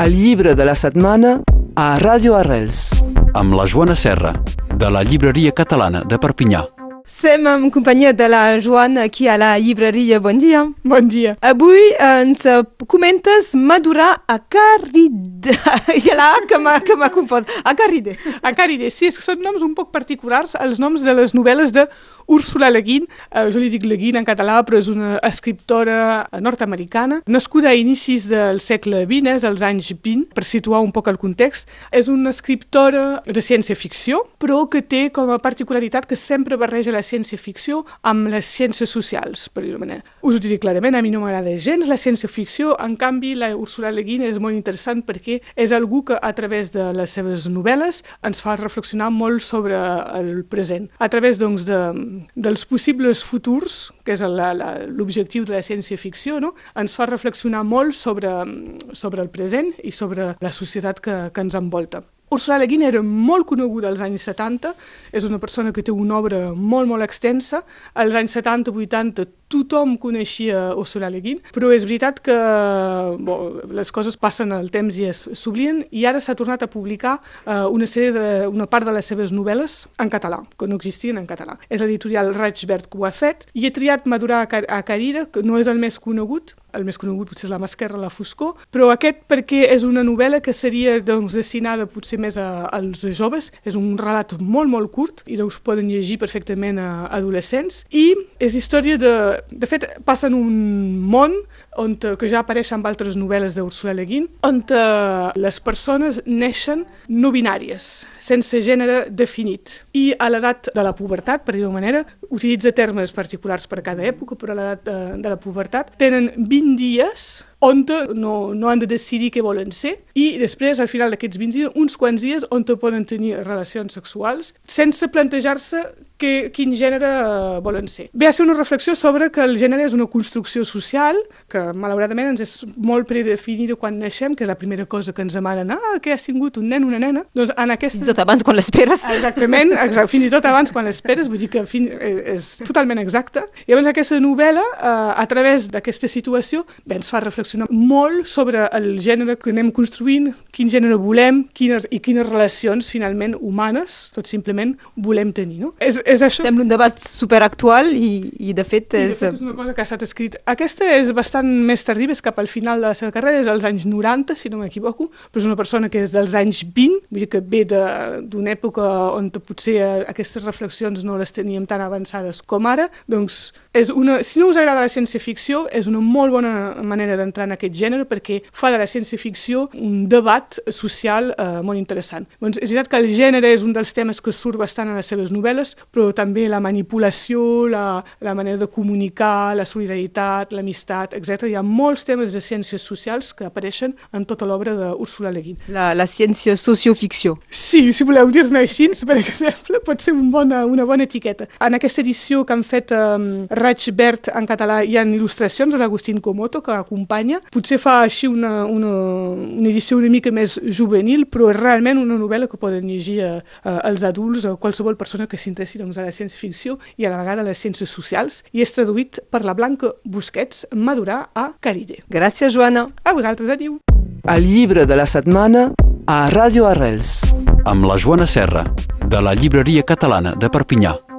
El llibre de la setmana a Ràdio Arrels. amb la Joana Serra, de la Llibreria Catalana de Perpinyà. Som en companyia de la Joana aquí a la llibreria. Bon dia. Bon dia. Avui ens comentes madurar a Carride. Hi ha la A que m'ha confós. A Carride. A Caride, sí, és que són noms un poc particulars, els noms de les novel·les de Úrsula Le Guin. Eh, jo li dic Le Guin en català, però és una escriptora nord-americana, nascuda a inicis del segle XX, és als anys 20, per situar un poc el context. És una escriptora de ciència-ficció, però que té com a particularitat que sempre barreja la ciència-ficció amb les ciències socials, per dir-ho manera. Us ho dic clarament, a mi no m'agrada gens la ciència-ficció, en canvi la Úrsula Le Guin és molt interessant perquè és algú que a través de les seves novel·les ens fa reflexionar molt sobre el present. A través doncs, de, dels possibles futurs, que és la- la- l'objectiu de la ciència-ficció, no? ens fa reflexionar molt sobre, sobre el present i sobre la societat que, que ens envolta. Ursula Le Guin era molt coneguda als anys 70, és una persona que té una obra molt, molt extensa. Als anys 70-80 tothom coneixia Ursula Le Guin, però és veritat que bo, les coses passen el temps i s'oblien, i ara s'ha tornat a publicar eh, una, sèrie de, una part de les seves novel·les en català, que no existien en català. És l'editorial Raig-Verd que ho ha fet, i he triat Madurar a, Car a Carida, que no és el més conegut, el més conegut potser és La Masquerra, la Foscor, però aquest perquè és una novel·la que seria doncs, destinada potser més a, als joves, és un relat molt, molt curt, i us poden llegir perfectament a adolescents, i és història de... De fet, passa en un món on, eh, que ja apareix en altres novel·les d'Ursula Le Guin, on eh, les persones neixen no binàries, sense gènere definit. I a l'edat de la pubertat, per dir-ho manera, utilitza termes particulars per a cada època, però a l'edat de, de la pubertat tenen 20 dies on no, no han de decidir què volen ser i després, al final d'aquests 20 dies, uns quants dies on poden tenir relacions sexuals sense plantejar-se que, quin gènere eh, volen ser. Ve a ser una reflexió sobre que el gènere és una construcció social que malauradament ens és molt predefinida quan naixem, que és la primera cosa que ens demanen ah, que has tingut un nen, una nena. Doncs en aquesta... Fins i tot abans quan l'esperes. Exactament, exacte, fins i tot abans quan l'esperes, vull dir que fin, eh, és totalment exacte. I llavors aquesta novel·la, eh, a través d'aquesta situació, bé, ens fa reflexionar molt sobre el gènere que anem construint, quin gènere volem quines, i quines relacions finalment humanes, tot simplement, volem tenir. No? És, és això. Sembla un debat superactual i, i de fet I, de és... fet, és una cosa que ha estat escrit. Aquesta és bastant més tardiva, és cap al final de la seva carrera, és als anys 90, si no m'equivoco, però és una persona que és dels anys 20, vull dir que ve d'una època on potser aquestes reflexions no les teníem tan avançades com ara, doncs és una, si no us agrada la ciència-ficció, és una molt bona manera d'entrar en aquest gènere perquè fa de la ciència-ficció un debat social eh, molt interessant. Doncs és veritat que el gènere és un dels temes que surt bastant a les seves novel·les, però també la manipulació, la, la manera de comunicar, la solidaritat, l'amistat, etc. Hi ha molts temes de ciències socials que apareixen en tota l'obra d'Úrsula Le Guin. La, la ciència socioficció. Sí, si voleu dir-ne així, per exemple, pot ser un bona, una bona etiqueta. En aquesta edició que han fet um, Raig Verd en català hi ha il·lustracions de l'Agustín Comoto que acompanya. Potser fa així una, una, una edició una mica més juvenil, però és realment una novel·la que poden llegir a, a, els adults o qualsevol persona que s'interessi doncs, a la ciència-ficció i a la vegada a les ciències socials i és traduït per la Blanca Busquets Madurar a Caride. Gràcies, Joana. A vosaltres, adiu! El llibre de la setmana a Ràdio Arrels. Amb la Joana Serra, de la Llibreria Catalana de Perpinyà.